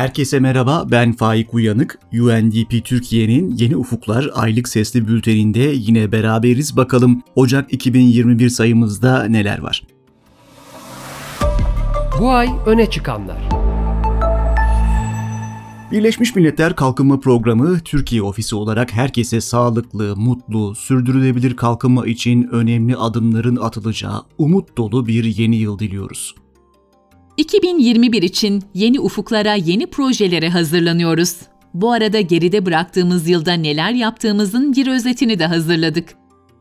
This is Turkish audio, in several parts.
Herkese merhaba, ben Faik Uyanık. UNDP Türkiye'nin Yeni Ufuklar aylık sesli bülteninde yine beraberiz. Bakalım Ocak 2021 sayımızda neler var? Bu ay öne çıkanlar. Birleşmiş Milletler Kalkınma Programı Türkiye ofisi olarak herkese sağlıklı, mutlu, sürdürülebilir kalkınma için önemli adımların atılacağı umut dolu bir yeni yıl diliyoruz. 2021 için yeni ufuklara, yeni projelere hazırlanıyoruz. Bu arada geride bıraktığımız yılda neler yaptığımızın bir özetini de hazırladık.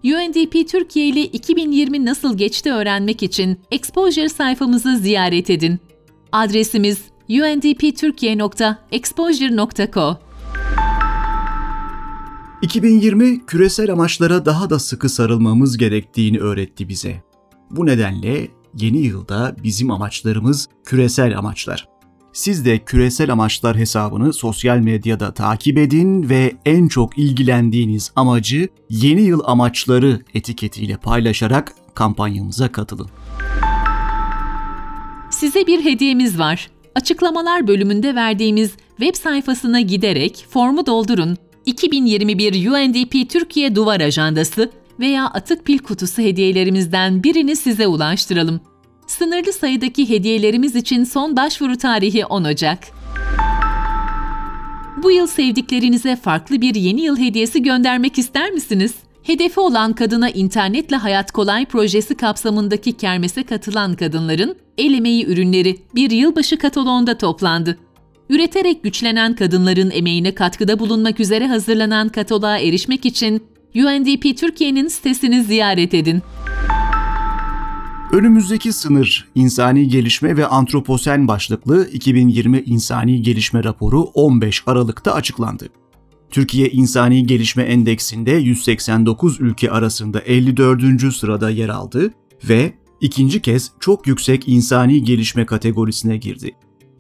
UNDP Türkiye ile 2020 nasıl geçti öğrenmek için Exposure sayfamızı ziyaret edin. Adresimiz undpturkiye.exposure.co 2020 küresel amaçlara daha da sıkı sarılmamız gerektiğini öğretti bize. Bu nedenle yeni yılda bizim amaçlarımız küresel amaçlar. Siz de küresel amaçlar hesabını sosyal medyada takip edin ve en çok ilgilendiğiniz amacı yeni yıl amaçları etiketiyle paylaşarak kampanyamıza katılın. Size bir hediyemiz var. Açıklamalar bölümünde verdiğimiz web sayfasına giderek formu doldurun. 2021 UNDP Türkiye Duvar Ajandası veya atık pil kutusu hediyelerimizden birini size ulaştıralım. Sınırlı sayıdaki hediyelerimiz için son başvuru tarihi 10 Ocak. Bu yıl sevdiklerinize farklı bir yeni yıl hediyesi göndermek ister misiniz? Hedefi olan Kadına İnternetle Hayat Kolay projesi kapsamındaki kermese katılan kadınların el emeği ürünleri bir yılbaşı kataloğunda toplandı. Üreterek güçlenen kadınların emeğine katkıda bulunmak üzere hazırlanan kataloğa erişmek için UNDP Türkiye'nin sitesini ziyaret edin. Önümüzdeki sınır İnsani Gelişme ve Antroposen başlıklı 2020 İnsani Gelişme raporu 15 Aralık'ta açıklandı. Türkiye İnsani Gelişme Endeksinde 189 ülke arasında 54. sırada yer aldı ve ikinci kez çok yüksek insani gelişme kategorisine girdi.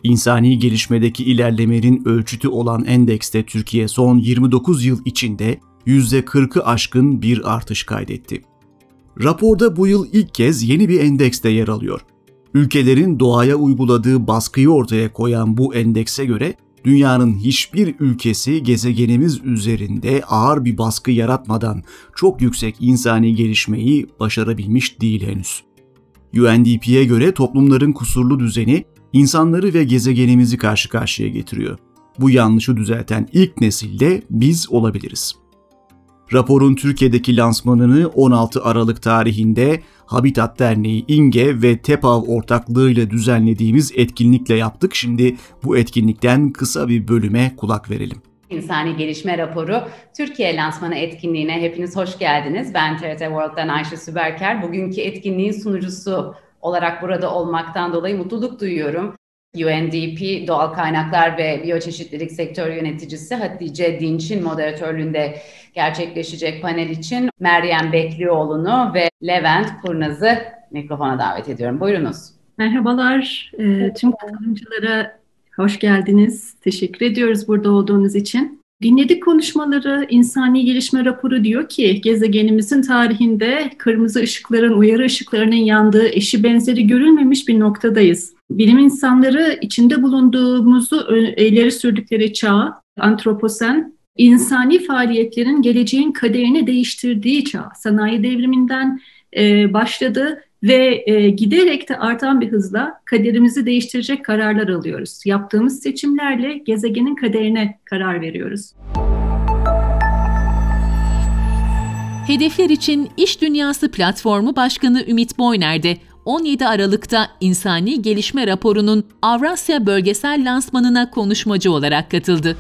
İnsani gelişmedeki ilerlemenin ölçütü olan endekste Türkiye son 29 yıl içinde %40'ı aşkın bir artış kaydetti. Raporda bu yıl ilk kez yeni bir endekste yer alıyor. Ülkelerin doğaya uyguladığı baskıyı ortaya koyan bu endekse göre dünyanın hiçbir ülkesi gezegenimiz üzerinde ağır bir baskı yaratmadan çok yüksek insani gelişmeyi başarabilmiş değil henüz. UNDP'ye göre toplumların kusurlu düzeni insanları ve gezegenimizi karşı karşıya getiriyor. Bu yanlışı düzelten ilk nesilde biz olabiliriz. Raporun Türkiye'deki lansmanını 16 Aralık tarihinde Habitat Derneği İNGE ve TEPAV ortaklığıyla düzenlediğimiz etkinlikle yaptık. Şimdi bu etkinlikten kısa bir bölüme kulak verelim. İnsani Gelişme Raporu Türkiye Lansmanı etkinliğine hepiniz hoş geldiniz. Ben TRT World'dan Ayşe Süberker. Bugünkü etkinliğin sunucusu olarak burada olmaktan dolayı mutluluk duyuyorum. UNDP Doğal Kaynaklar ve Biyoçeşitlilik Sektör Yöneticisi Hatice Dinç'in moderatörlüğünde gerçekleşecek panel için Meryem Beklioğlu'nu ve Levent Kurnaz'ı mikrofona davet ediyorum. Buyurunuz. Merhabalar. E, tüm katılımcılara hoş geldiniz. Teşekkür ediyoruz burada olduğunuz için. Dinledik konuşmaları, insani gelişme raporu diyor ki gezegenimizin tarihinde kırmızı ışıkların, uyarı ışıklarının yandığı eşi benzeri görülmemiş bir noktadayız. Bilim insanları içinde bulunduğumuzu ileri sürdükleri çağ, antroposen, insani faaliyetlerin geleceğin kaderini değiştirdiği çağ, sanayi devriminden e, başladı ve e, giderek de artan bir hızla kaderimizi değiştirecek kararlar alıyoruz. Yaptığımız seçimlerle gezegenin kaderine karar veriyoruz. Hedefler için İş Dünyası Platformu Başkanı Ümit Boyner de 17 Aralık'ta İnsani Gelişme Raporu'nun Avrasya Bölgesel Lansmanına konuşmacı olarak katıldı.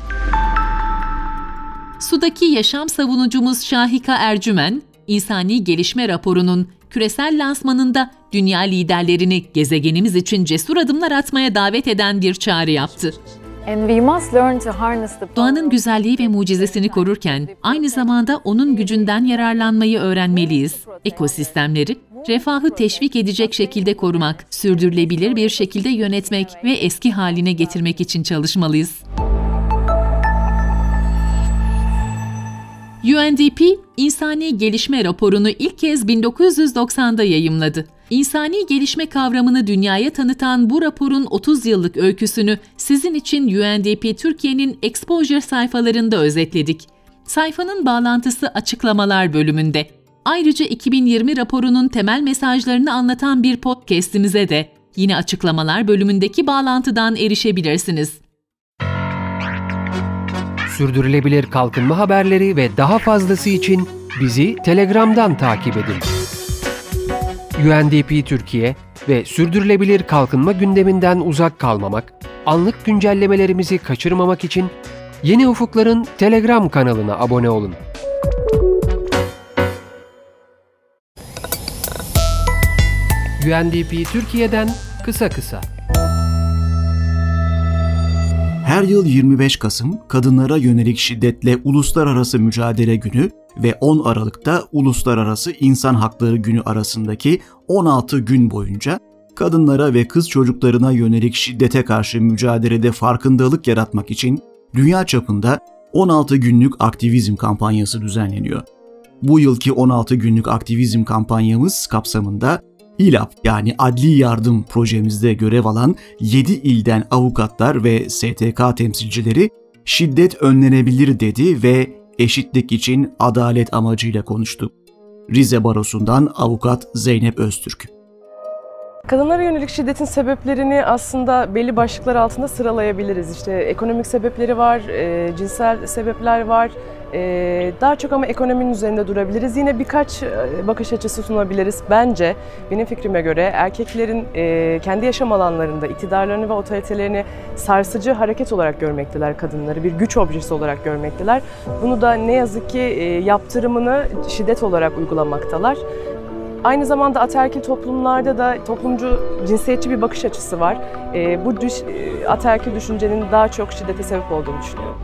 Sudaki yaşam savunucumuz Şahika Ercümen, İnsani Gelişme Raporu'nun küresel lansmanında dünya liderlerini gezegenimiz için cesur adımlar atmaya davet eden bir çağrı yaptı. Doğanın güzelliği ve mucizesini korurken aynı zamanda onun gücünden yararlanmayı öğrenmeliyiz. Ekosistemleri refahı teşvik edecek şekilde korumak, sürdürülebilir bir şekilde yönetmek ve eski haline getirmek için çalışmalıyız. UNDP, İnsani Gelişme Raporu'nu ilk kez 1990'da yayımladı. İnsani gelişme kavramını dünyaya tanıtan bu raporun 30 yıllık öyküsünü sizin için UNDP Türkiye'nin Exposure sayfalarında özetledik. Sayfanın bağlantısı açıklamalar bölümünde. Ayrıca 2020 raporunun temel mesajlarını anlatan bir podcast'imize de yine açıklamalar bölümündeki bağlantıdan erişebilirsiniz. Sürdürülebilir kalkınma haberleri ve daha fazlası için bizi Telegram'dan takip edin. UNDP Türkiye ve sürdürülebilir kalkınma gündeminden uzak kalmamak, anlık güncellemelerimizi kaçırmamak için Yeni Ufuklar'ın Telegram kanalına abone olun. UNDP Türkiye'den kısa kısa. Her yıl 25 Kasım kadınlara yönelik şiddetle Uluslararası Mücadele Günü ve 10 Aralık'ta Uluslararası İnsan Hakları Günü arasındaki 16 gün boyunca kadınlara ve kız çocuklarına yönelik şiddete karşı mücadelede farkındalık yaratmak için dünya çapında 16 günlük aktivizm kampanyası düzenleniyor. Bu yılki 16 günlük aktivizm kampanyamız kapsamında İLAP yani Adli Yardım projemizde görev alan 7 ilden avukatlar ve STK temsilcileri şiddet önlenebilir dedi ve eşitlik için adalet amacıyla konuştu. Rize Barosu'ndan avukat Zeynep Öztürk. Kadınlara yönelik şiddetin sebeplerini aslında belli başlıklar altında sıralayabiliriz. İşte ekonomik sebepleri var, e, cinsel sebepler var. E, daha çok ama ekonominin üzerinde durabiliriz. Yine birkaç e, bakış açısı sunabiliriz. Bence benim fikrime göre erkeklerin e, kendi yaşam alanlarında iktidarlarını ve otoritelerini sarsıcı hareket olarak görmekteler kadınları. Bir güç objesi olarak görmekteler. Bunu da ne yazık ki e, yaptırımını şiddet olarak uygulamaktalar. Aynı zamanda ataerkil toplumlarda da toplumcu cinsiyetçi bir bakış açısı var. E, bu düş, e, ataerkil düşüncenin daha çok şiddete sebep olduğunu düşünüyorum.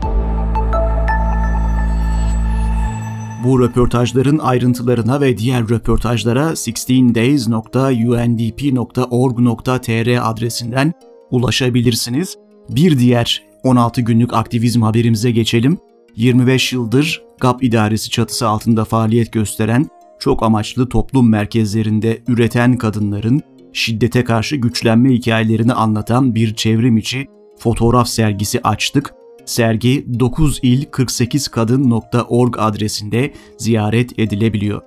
Bu röportajların ayrıntılarına ve diğer röportajlara 16days.undp.org.tr adresinden ulaşabilirsiniz. Bir diğer 16 günlük aktivizm haberimize geçelim. 25 yıldır GAP idaresi çatısı altında faaliyet gösteren çok amaçlı toplum merkezlerinde üreten kadınların şiddete karşı güçlenme hikayelerini anlatan bir çevrim içi fotoğraf sergisi açtık. Sergi 9il48kadın.org adresinde ziyaret edilebiliyor.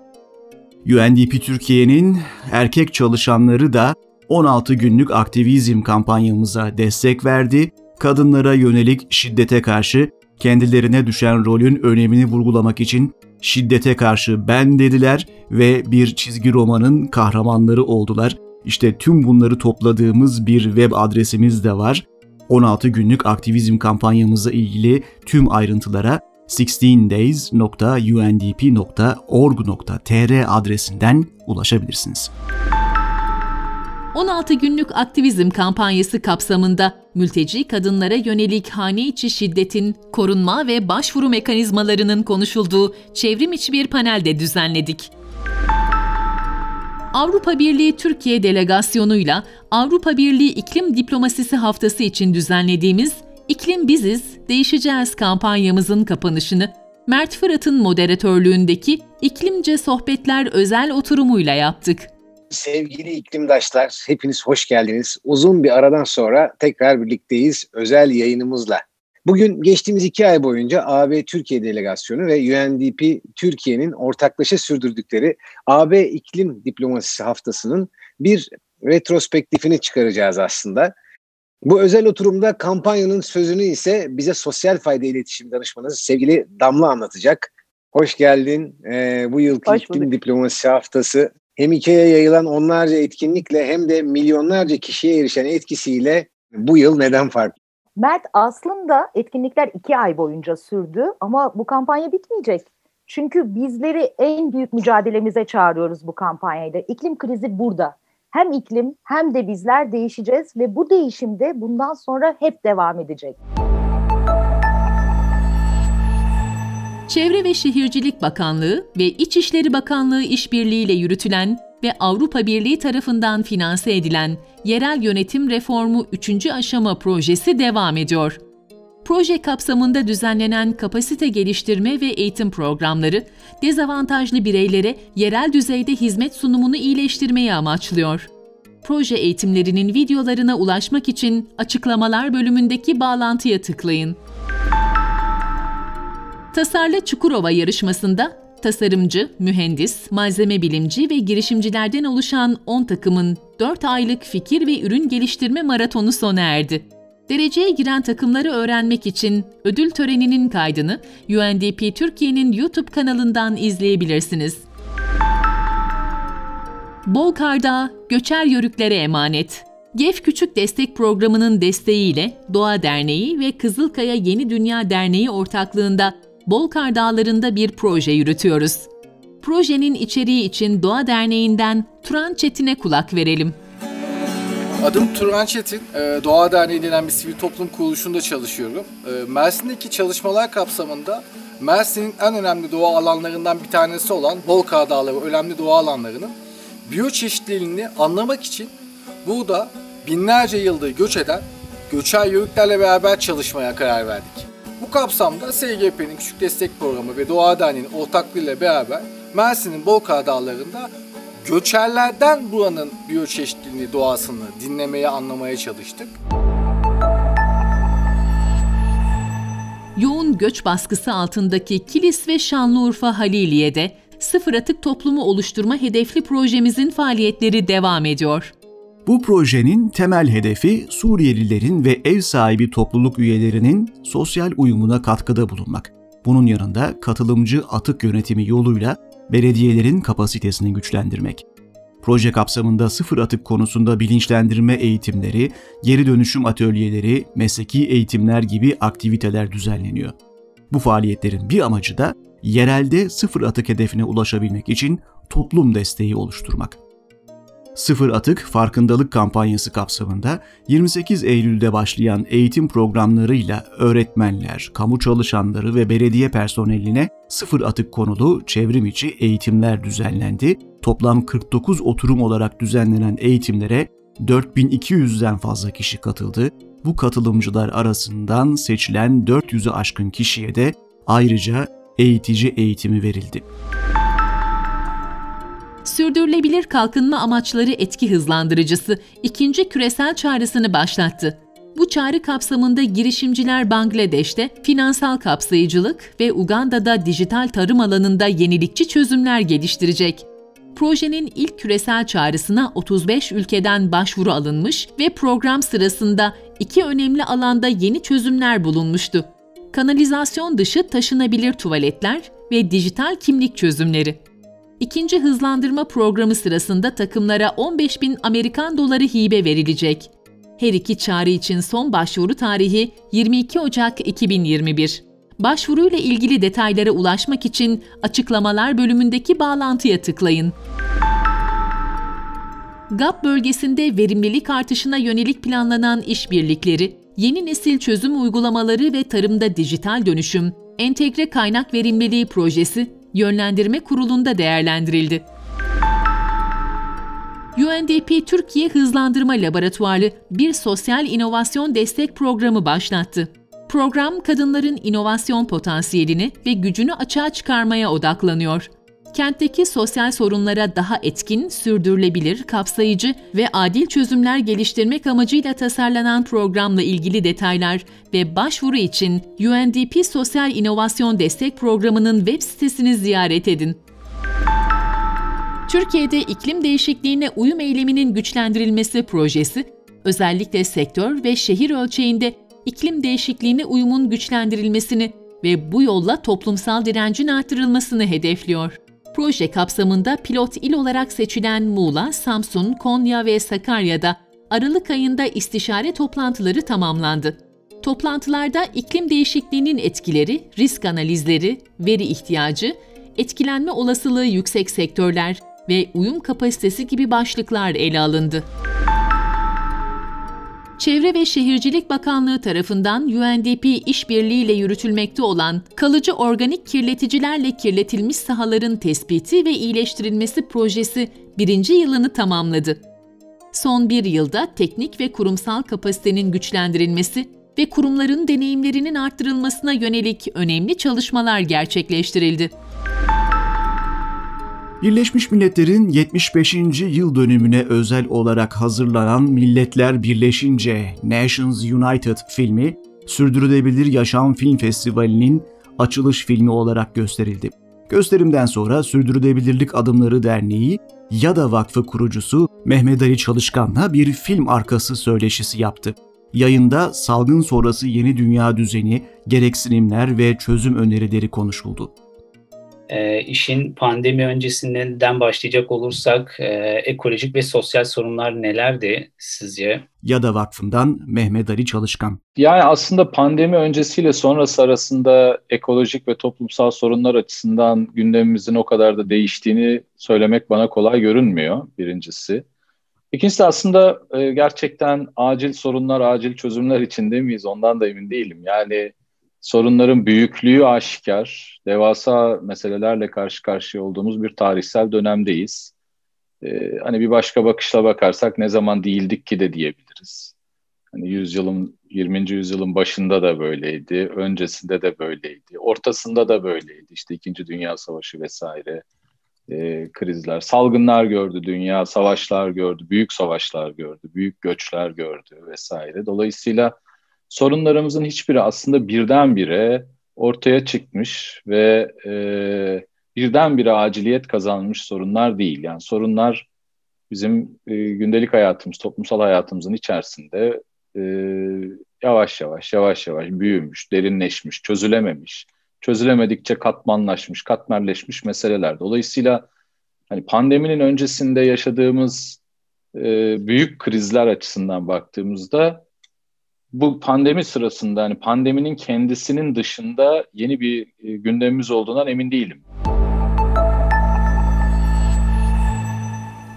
UNDP Türkiye'nin erkek çalışanları da 16 günlük aktivizm kampanyamıza destek verdi. Kadınlara yönelik şiddete karşı kendilerine düşen rolün önemini vurgulamak için şiddete karşı ben dediler ve bir çizgi romanın kahramanları oldular. İşte tüm bunları topladığımız bir web adresimiz de var. 16 günlük aktivizm kampanyamızla ilgili tüm ayrıntılara 16days.undp.org.tr adresinden ulaşabilirsiniz. 16 günlük aktivizm kampanyası kapsamında mülteci kadınlara yönelik hane içi şiddetin korunma ve başvuru mekanizmalarının konuşulduğu çevrim içi bir panel de düzenledik. Avrupa Birliği Türkiye delegasyonuyla Avrupa Birliği İklim Diplomasisi Haftası için düzenlediğimiz İklim Biziz, Değişeceğiz kampanyamızın kapanışını Mert Fırat'ın moderatörlüğündeki İklimce Sohbetler özel oturumuyla yaptık. Sevgili iklimdaşlar, hepiniz hoş geldiniz. Uzun bir aradan sonra tekrar birlikteyiz özel yayınımızla. Bugün geçtiğimiz iki ay boyunca AB Türkiye Delegasyonu ve UNDP Türkiye'nin ortaklaşa sürdürdükleri AB İklim Diplomasisi Haftası'nın bir retrospektifini çıkaracağız aslında. Bu özel oturumda kampanyanın sözünü ise bize sosyal fayda iletişim danışmanı sevgili Damla anlatacak. Hoş geldin. Ee, bu yılki Hoş İklim. Diplomasi Haftası hem ülkeye yayılan onlarca etkinlikle hem de milyonlarca kişiye erişen etkisiyle bu yıl neden farklı? Mert aslında etkinlikler iki ay boyunca sürdü ama bu kampanya bitmeyecek. Çünkü bizleri en büyük mücadelemize çağırıyoruz bu kampanyayla. İklim krizi burada. Hem iklim hem de bizler değişeceğiz ve bu değişim de bundan sonra hep devam edecek. Çevre ve Şehircilik Bakanlığı ve İçişleri Bakanlığı işbirliğiyle yürütülen ve Avrupa Birliği tarafından finanse edilen Yerel Yönetim Reformu 3. Aşama projesi devam ediyor. Proje kapsamında düzenlenen kapasite geliştirme ve eğitim programları, dezavantajlı bireylere yerel düzeyde hizmet sunumunu iyileştirmeyi amaçlıyor. Proje eğitimlerinin videolarına ulaşmak için açıklamalar bölümündeki bağlantıya tıklayın. Tasarla Çukurova yarışmasında tasarımcı, mühendis, malzeme bilimci ve girişimcilerden oluşan 10 takımın 4 aylık fikir ve ürün geliştirme maratonu sona erdi. Dereceye giren takımları öğrenmek için ödül töreninin kaydını UNDP Türkiye'nin YouTube kanalından izleyebilirsiniz. Bol Karda Göçer Yörüklere Emanet GEF Küçük Destek Programı'nın desteğiyle Doğa Derneği ve Kızılkaya Yeni Dünya Derneği ortaklığında Bolkar Dağları'nda bir proje yürütüyoruz. Projenin içeriği için Doğa Derneği'nden Turan Çetin'e kulak verelim. Adım Turan Çetin. Ee, Doğa Derneği denen bir sivil toplum kuruluşunda çalışıyorum. Ee, Mersin'deki çalışmalar kapsamında Mersin'in en önemli doğa alanlarından bir tanesi olan Bolkar Dağları önemli doğa alanlarının biyoçeşitliliğini anlamak için burada binlerce yıldır göç eden göçer yörüklerle beraber çalışmaya karar verdik. Bu kapsamda SGP'nin Küçük Destek Programı ve Doğa Derneği'nin ortaklığıyla beraber Mersin'in Bolkar Dağları'nda göçerlerden buranın biyoçeşitliliğini, doğasını dinlemeye, anlamaya çalıştık. Yoğun göç baskısı altındaki Kilis ve Şanlıurfa Haliliye'de sıfır atık toplumu oluşturma hedefli projemizin faaliyetleri devam ediyor. Bu projenin temel hedefi Suriyelilerin ve ev sahibi topluluk üyelerinin sosyal uyumuna katkıda bulunmak. Bunun yanında katılımcı atık yönetimi yoluyla belediyelerin kapasitesini güçlendirmek. Proje kapsamında sıfır atık konusunda bilinçlendirme eğitimleri, geri dönüşüm atölyeleri, mesleki eğitimler gibi aktiviteler düzenleniyor. Bu faaliyetlerin bir amacı da yerelde sıfır atık hedefine ulaşabilmek için toplum desteği oluşturmak. Sıfır Atık Farkındalık kampanyası kapsamında 28 Eylül'de başlayan eğitim programlarıyla öğretmenler, kamu çalışanları ve belediye personeline sıfır atık konulu çevrim içi eğitimler düzenlendi. Toplam 49 oturum olarak düzenlenen eğitimlere 4200'den fazla kişi katıldı. Bu katılımcılar arasından seçilen 400'ü aşkın kişiye de ayrıca eğitici eğitimi verildi. Sürdürülebilir Kalkınma Amaçları Etki Hızlandırıcısı ikinci küresel çağrısını başlattı. Bu çağrı kapsamında girişimciler Bangladeş'te finansal kapsayıcılık ve Uganda'da dijital tarım alanında yenilikçi çözümler geliştirecek. Projenin ilk küresel çağrısına 35 ülkeden başvuru alınmış ve program sırasında iki önemli alanda yeni çözümler bulunmuştu. Kanalizasyon dışı taşınabilir tuvaletler ve dijital kimlik çözümleri. İkinci hızlandırma programı sırasında takımlara 15 bin Amerikan doları hibe verilecek. Her iki çağrı için son başvuru tarihi 22 Ocak 2021. Başvuruyla ilgili detaylara ulaşmak için açıklamalar bölümündeki bağlantıya tıklayın. GAP bölgesinde verimlilik artışına yönelik planlanan işbirlikleri, yeni nesil çözüm uygulamaları ve tarımda dijital dönüşüm, entegre kaynak verimliliği projesi Yönlendirme Kurulu'nda değerlendirildi. UNDP Türkiye Hızlandırma Laboratuvarı bir sosyal inovasyon destek programı başlattı. Program kadınların inovasyon potansiyelini ve gücünü açığa çıkarmaya odaklanıyor. Kentteki sosyal sorunlara daha etkin, sürdürülebilir, kapsayıcı ve adil çözümler geliştirmek amacıyla tasarlanan programla ilgili detaylar ve başvuru için UNDP Sosyal İnovasyon Destek Programı'nın web sitesini ziyaret edin. Türkiye'de iklim değişikliğine uyum eyleminin güçlendirilmesi projesi, özellikle sektör ve şehir ölçeğinde iklim değişikliğine uyumun güçlendirilmesini ve bu yolla toplumsal direncin artırılmasını hedefliyor. Proje kapsamında pilot il olarak seçilen Muğla, Samsun, Konya ve Sakarya'da Aralık ayında istişare toplantıları tamamlandı. Toplantılarda iklim değişikliğinin etkileri, risk analizleri, veri ihtiyacı, etkilenme olasılığı yüksek sektörler ve uyum kapasitesi gibi başlıklar ele alındı. Çevre ve Şehircilik Bakanlığı tarafından UNDP işbirliğiyle yürütülmekte olan kalıcı organik kirleticilerle kirletilmiş sahaların tespiti ve iyileştirilmesi projesi birinci yılını tamamladı. Son bir yılda teknik ve kurumsal kapasitenin güçlendirilmesi ve kurumların deneyimlerinin arttırılmasına yönelik önemli çalışmalar gerçekleştirildi. Birleşmiş Milletler'in 75. yıl dönümüne özel olarak hazırlanan Milletler Birleşince Nations United filmi, Sürdürülebilir Yaşam Film Festivali'nin açılış filmi olarak gösterildi. Gösterimden sonra Sürdürülebilirlik Adımları Derneği, Yada Vakfı kurucusu Mehmet Ali Çalışkan'la bir film arkası söyleşisi yaptı. Yayında salgın sonrası yeni dünya düzeni, gereksinimler ve çözüm önerileri konuşuldu e, işin pandemi öncesinden başlayacak olursak e, ekolojik ve sosyal sorunlar nelerdi sizce? Yada Vakfı'ndan Mehmet Ali Çalışkan. Yani aslında pandemi öncesiyle sonrası arasında ekolojik ve toplumsal sorunlar açısından gündemimizin o kadar da değiştiğini söylemek bana kolay görünmüyor birincisi. İkincisi aslında e, gerçekten acil sorunlar, acil çözümler içinde miyiz ondan da emin değilim. Yani sorunların büyüklüğü aşikar, devasa meselelerle karşı karşıya olduğumuz bir tarihsel dönemdeyiz. Ee, hani bir başka bakışla bakarsak ne zaman değildik ki de diyebiliriz. Hani yüzyılın 20. yüzyılın başında da böyleydi, öncesinde de böyleydi, ortasında da böyleydi. İşte İkinci Dünya Savaşı vesaire e, krizler, salgınlar gördü dünya, savaşlar gördü, büyük savaşlar gördü, büyük göçler gördü vesaire. Dolayısıyla sorunlarımızın hiçbiri aslında birdenbire ortaya çıkmış ve e, birdenbire aciliyet kazanmış sorunlar değil. Yani sorunlar bizim e, gündelik hayatımız, toplumsal hayatımızın içerisinde e, yavaş yavaş, yavaş yavaş büyümüş, derinleşmiş, çözülememiş, çözülemedikçe katmanlaşmış, katmerleşmiş meseleler. Dolayısıyla hani pandeminin öncesinde yaşadığımız e, büyük krizler açısından baktığımızda bu pandemi sırasında hani pandeminin kendisinin dışında yeni bir e, gündemimiz olduğundan emin değilim.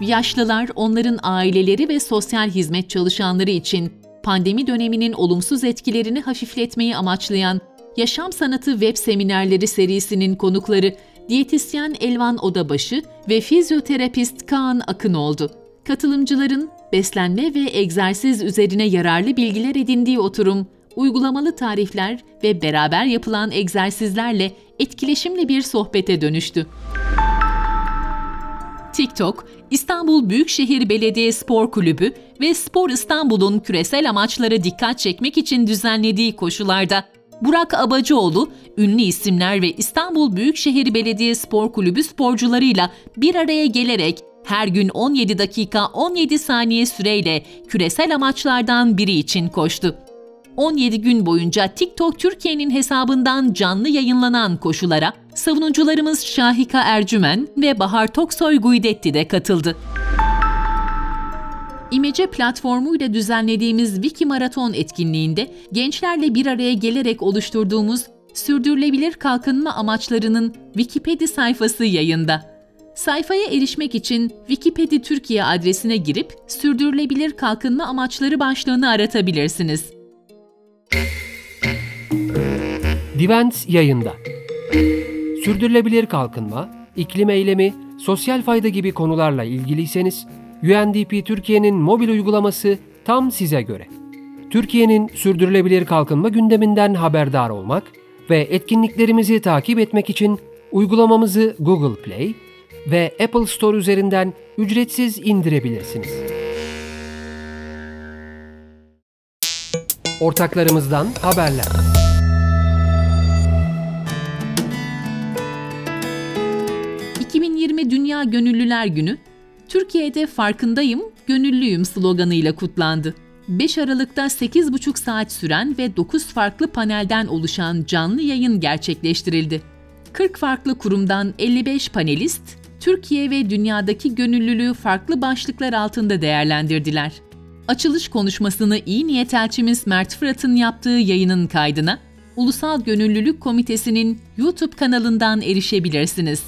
Yaşlılar, onların aileleri ve sosyal hizmet çalışanları için pandemi döneminin olumsuz etkilerini hafifletmeyi amaçlayan Yaşam Sanatı Web Seminerleri serisinin konukları diyetisyen Elvan Odabaşı ve fizyoterapist Kaan Akın oldu. Katılımcıların beslenme ve egzersiz üzerine yararlı bilgiler edindiği oturum, uygulamalı tarifler ve beraber yapılan egzersizlerle etkileşimli bir sohbete dönüştü. TikTok, İstanbul Büyükşehir Belediye Spor Kulübü ve Spor İstanbul'un küresel amaçlara dikkat çekmek için düzenlediği koşularda Burak Abacıoğlu, ünlü isimler ve İstanbul Büyükşehir Belediye Spor Kulübü sporcularıyla bir araya gelerek her gün 17 dakika 17 saniye süreyle küresel amaçlardan biri için koştu. 17 gün boyunca TikTok Türkiye'nin hesabından canlı yayınlanan koşulara savunucularımız Şahika Ercümen ve Bahar Toksoy Guidetti de katıldı. İmece platformuyla düzenlediğimiz Wiki Maraton etkinliğinde gençlerle bir araya gelerek oluşturduğumuz sürdürülebilir kalkınma amaçlarının Wikipedia sayfası yayında. Sayfaya erişmek için Wikipedia Türkiye adresine girip Sürdürülebilir Kalkınma Amaçları başlığını aratabilirsiniz. Divent yayında. Sürdürülebilir kalkınma, iklim eylemi, sosyal fayda gibi konularla ilgiliyseniz UNDP Türkiye'nin mobil uygulaması tam size göre. Türkiye'nin sürdürülebilir kalkınma gündeminden haberdar olmak ve etkinliklerimizi takip etmek için uygulamamızı Google Play, ve Apple Store üzerinden ücretsiz indirebilirsiniz. Ortaklarımızdan haberler. ...2020 Dünya Gönüllüler Günü, Türkiye'de farkındayım, gönüllüyüm sloganıyla kutlandı. 5 Aralık'ta 8,5 saat süren ve 9 farklı panelden oluşan canlı yayın gerçekleştirildi. 40 farklı kurumdan 55 panelist, Türkiye ve dünyadaki gönüllülüğü farklı başlıklar altında değerlendirdiler. Açılış konuşmasını iyi niyet elçimiz Mert Fırat'ın yaptığı yayının kaydına Ulusal Gönüllülük Komitesi'nin YouTube kanalından erişebilirsiniz.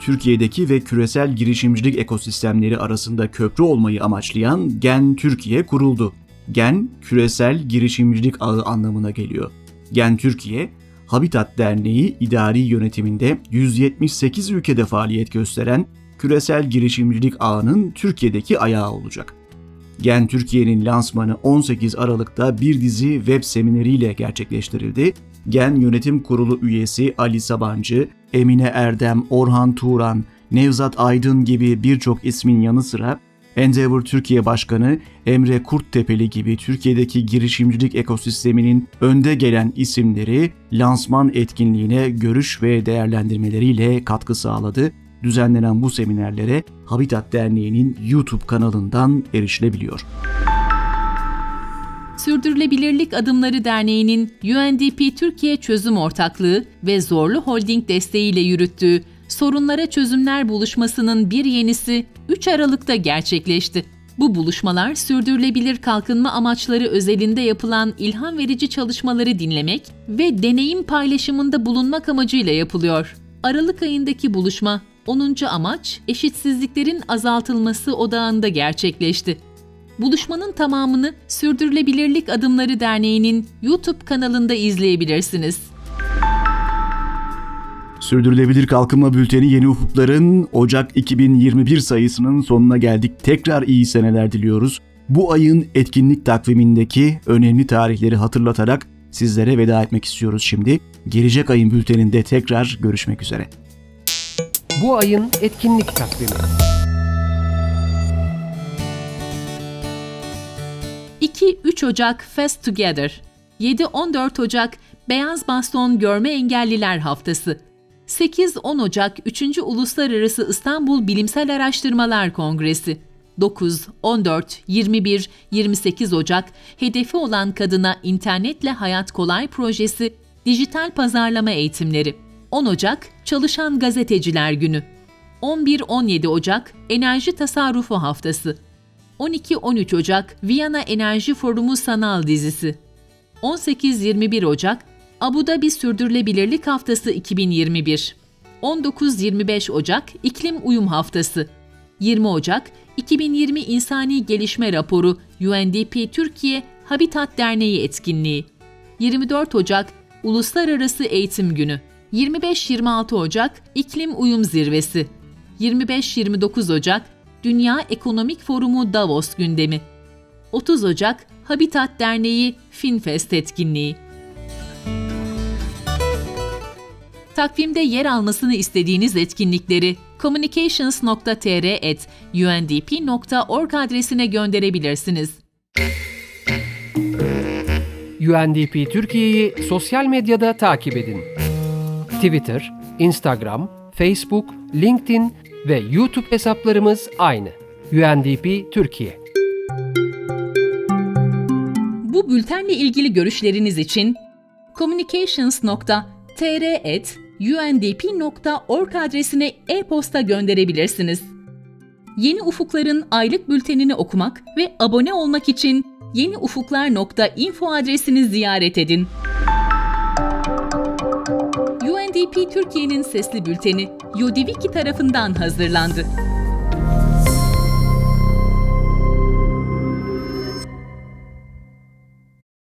Türkiye'deki ve küresel girişimcilik ekosistemleri arasında köprü olmayı amaçlayan GEN Türkiye kuruldu. GEN, küresel girişimcilik ağı anlamına geliyor. GEN Türkiye, Habitat Derneği idari yönetiminde 178 ülkede faaliyet gösteren küresel girişimcilik ağının Türkiye'deki ayağı olacak. Gen Türkiye'nin lansmanı 18 Aralık'ta bir dizi web semineriyle gerçekleştirildi. Gen Yönetim Kurulu üyesi Ali Sabancı, Emine Erdem, Orhan Turan, Nevzat Aydın gibi birçok ismin yanı sıra Endeavor Türkiye Başkanı Emre Kurttepeli gibi Türkiye'deki girişimcilik ekosisteminin önde gelen isimleri lansman etkinliğine görüş ve değerlendirmeleriyle katkı sağladı. Düzenlenen bu seminerlere Habitat Derneği'nin YouTube kanalından erişilebiliyor. Sürdürülebilirlik Adımları Derneği'nin UNDP Türkiye Çözüm Ortaklığı ve Zorlu Holding desteğiyle yürüttüğü Sorunlara Çözümler buluşmasının bir yenisi 3 Aralık'ta gerçekleşti. Bu buluşmalar sürdürülebilir kalkınma amaçları özelinde yapılan ilham verici çalışmaları dinlemek ve deneyim paylaşımında bulunmak amacıyla yapılıyor. Aralık ayındaki buluşma 10. amaç eşitsizliklerin azaltılması odağında gerçekleşti. Buluşmanın tamamını Sürdürülebilirlik Adımları Derneği'nin YouTube kanalında izleyebilirsiniz. Sürdürülebilir Kalkınma Bülteni Yeni Ufukların Ocak 2021 sayısının sonuna geldik. Tekrar iyi seneler diliyoruz. Bu ayın etkinlik takvimindeki önemli tarihleri hatırlatarak sizlere veda etmek istiyoruz şimdi. Gelecek ayın bülteninde tekrar görüşmek üzere. Bu ayın etkinlik takvimi. 2-3 Ocak Fest Together 7-14 Ocak Beyaz Baston Görme Engelliler Haftası 8-10 Ocak 3. Uluslararası İstanbul Bilimsel Araştırmalar Kongresi. 9, 14, 21, 28 Ocak hedefi olan kadına internetle hayat kolay projesi dijital pazarlama eğitimleri. 10 Ocak Çalışan Gazeteciler Günü. 11-17 Ocak Enerji Tasarrufu Haftası. 12-13 Ocak Viyana Enerji Forumu Sanal dizisi. 18-21 Ocak Abu Dhabi Sürdürülebilirlik Haftası 2021 19-25 Ocak İklim Uyum Haftası. 20 Ocak 2020 İnsani Gelişme Raporu UNDP Türkiye Habitat Derneği etkinliği. 24 Ocak Uluslararası Eğitim Günü. 25-26 Ocak İklim Uyum Zirvesi. 25-29 Ocak Dünya Ekonomik Forumu Davos gündemi. 30 Ocak Habitat Derneği Finfest etkinliği Takvimde yer almasını istediğiniz etkinlikleri communications.tr@undp.org adresine gönderebilirsiniz. UNDP Türkiye'yi sosyal medyada takip edin. Twitter, Instagram, Facebook, LinkedIn ve YouTube hesaplarımız aynı. UNDP Türkiye. Bu bültenle ilgili görüşleriniz için communications.tr@undp.org adresine e-posta gönderebilirsiniz. Yeni Ufuklar'ın aylık bültenini okumak ve abone olmak için yeniufuklar.info adresini ziyaret edin. UNDP Türkiye'nin sesli bülteni Yodiviki tarafından hazırlandı.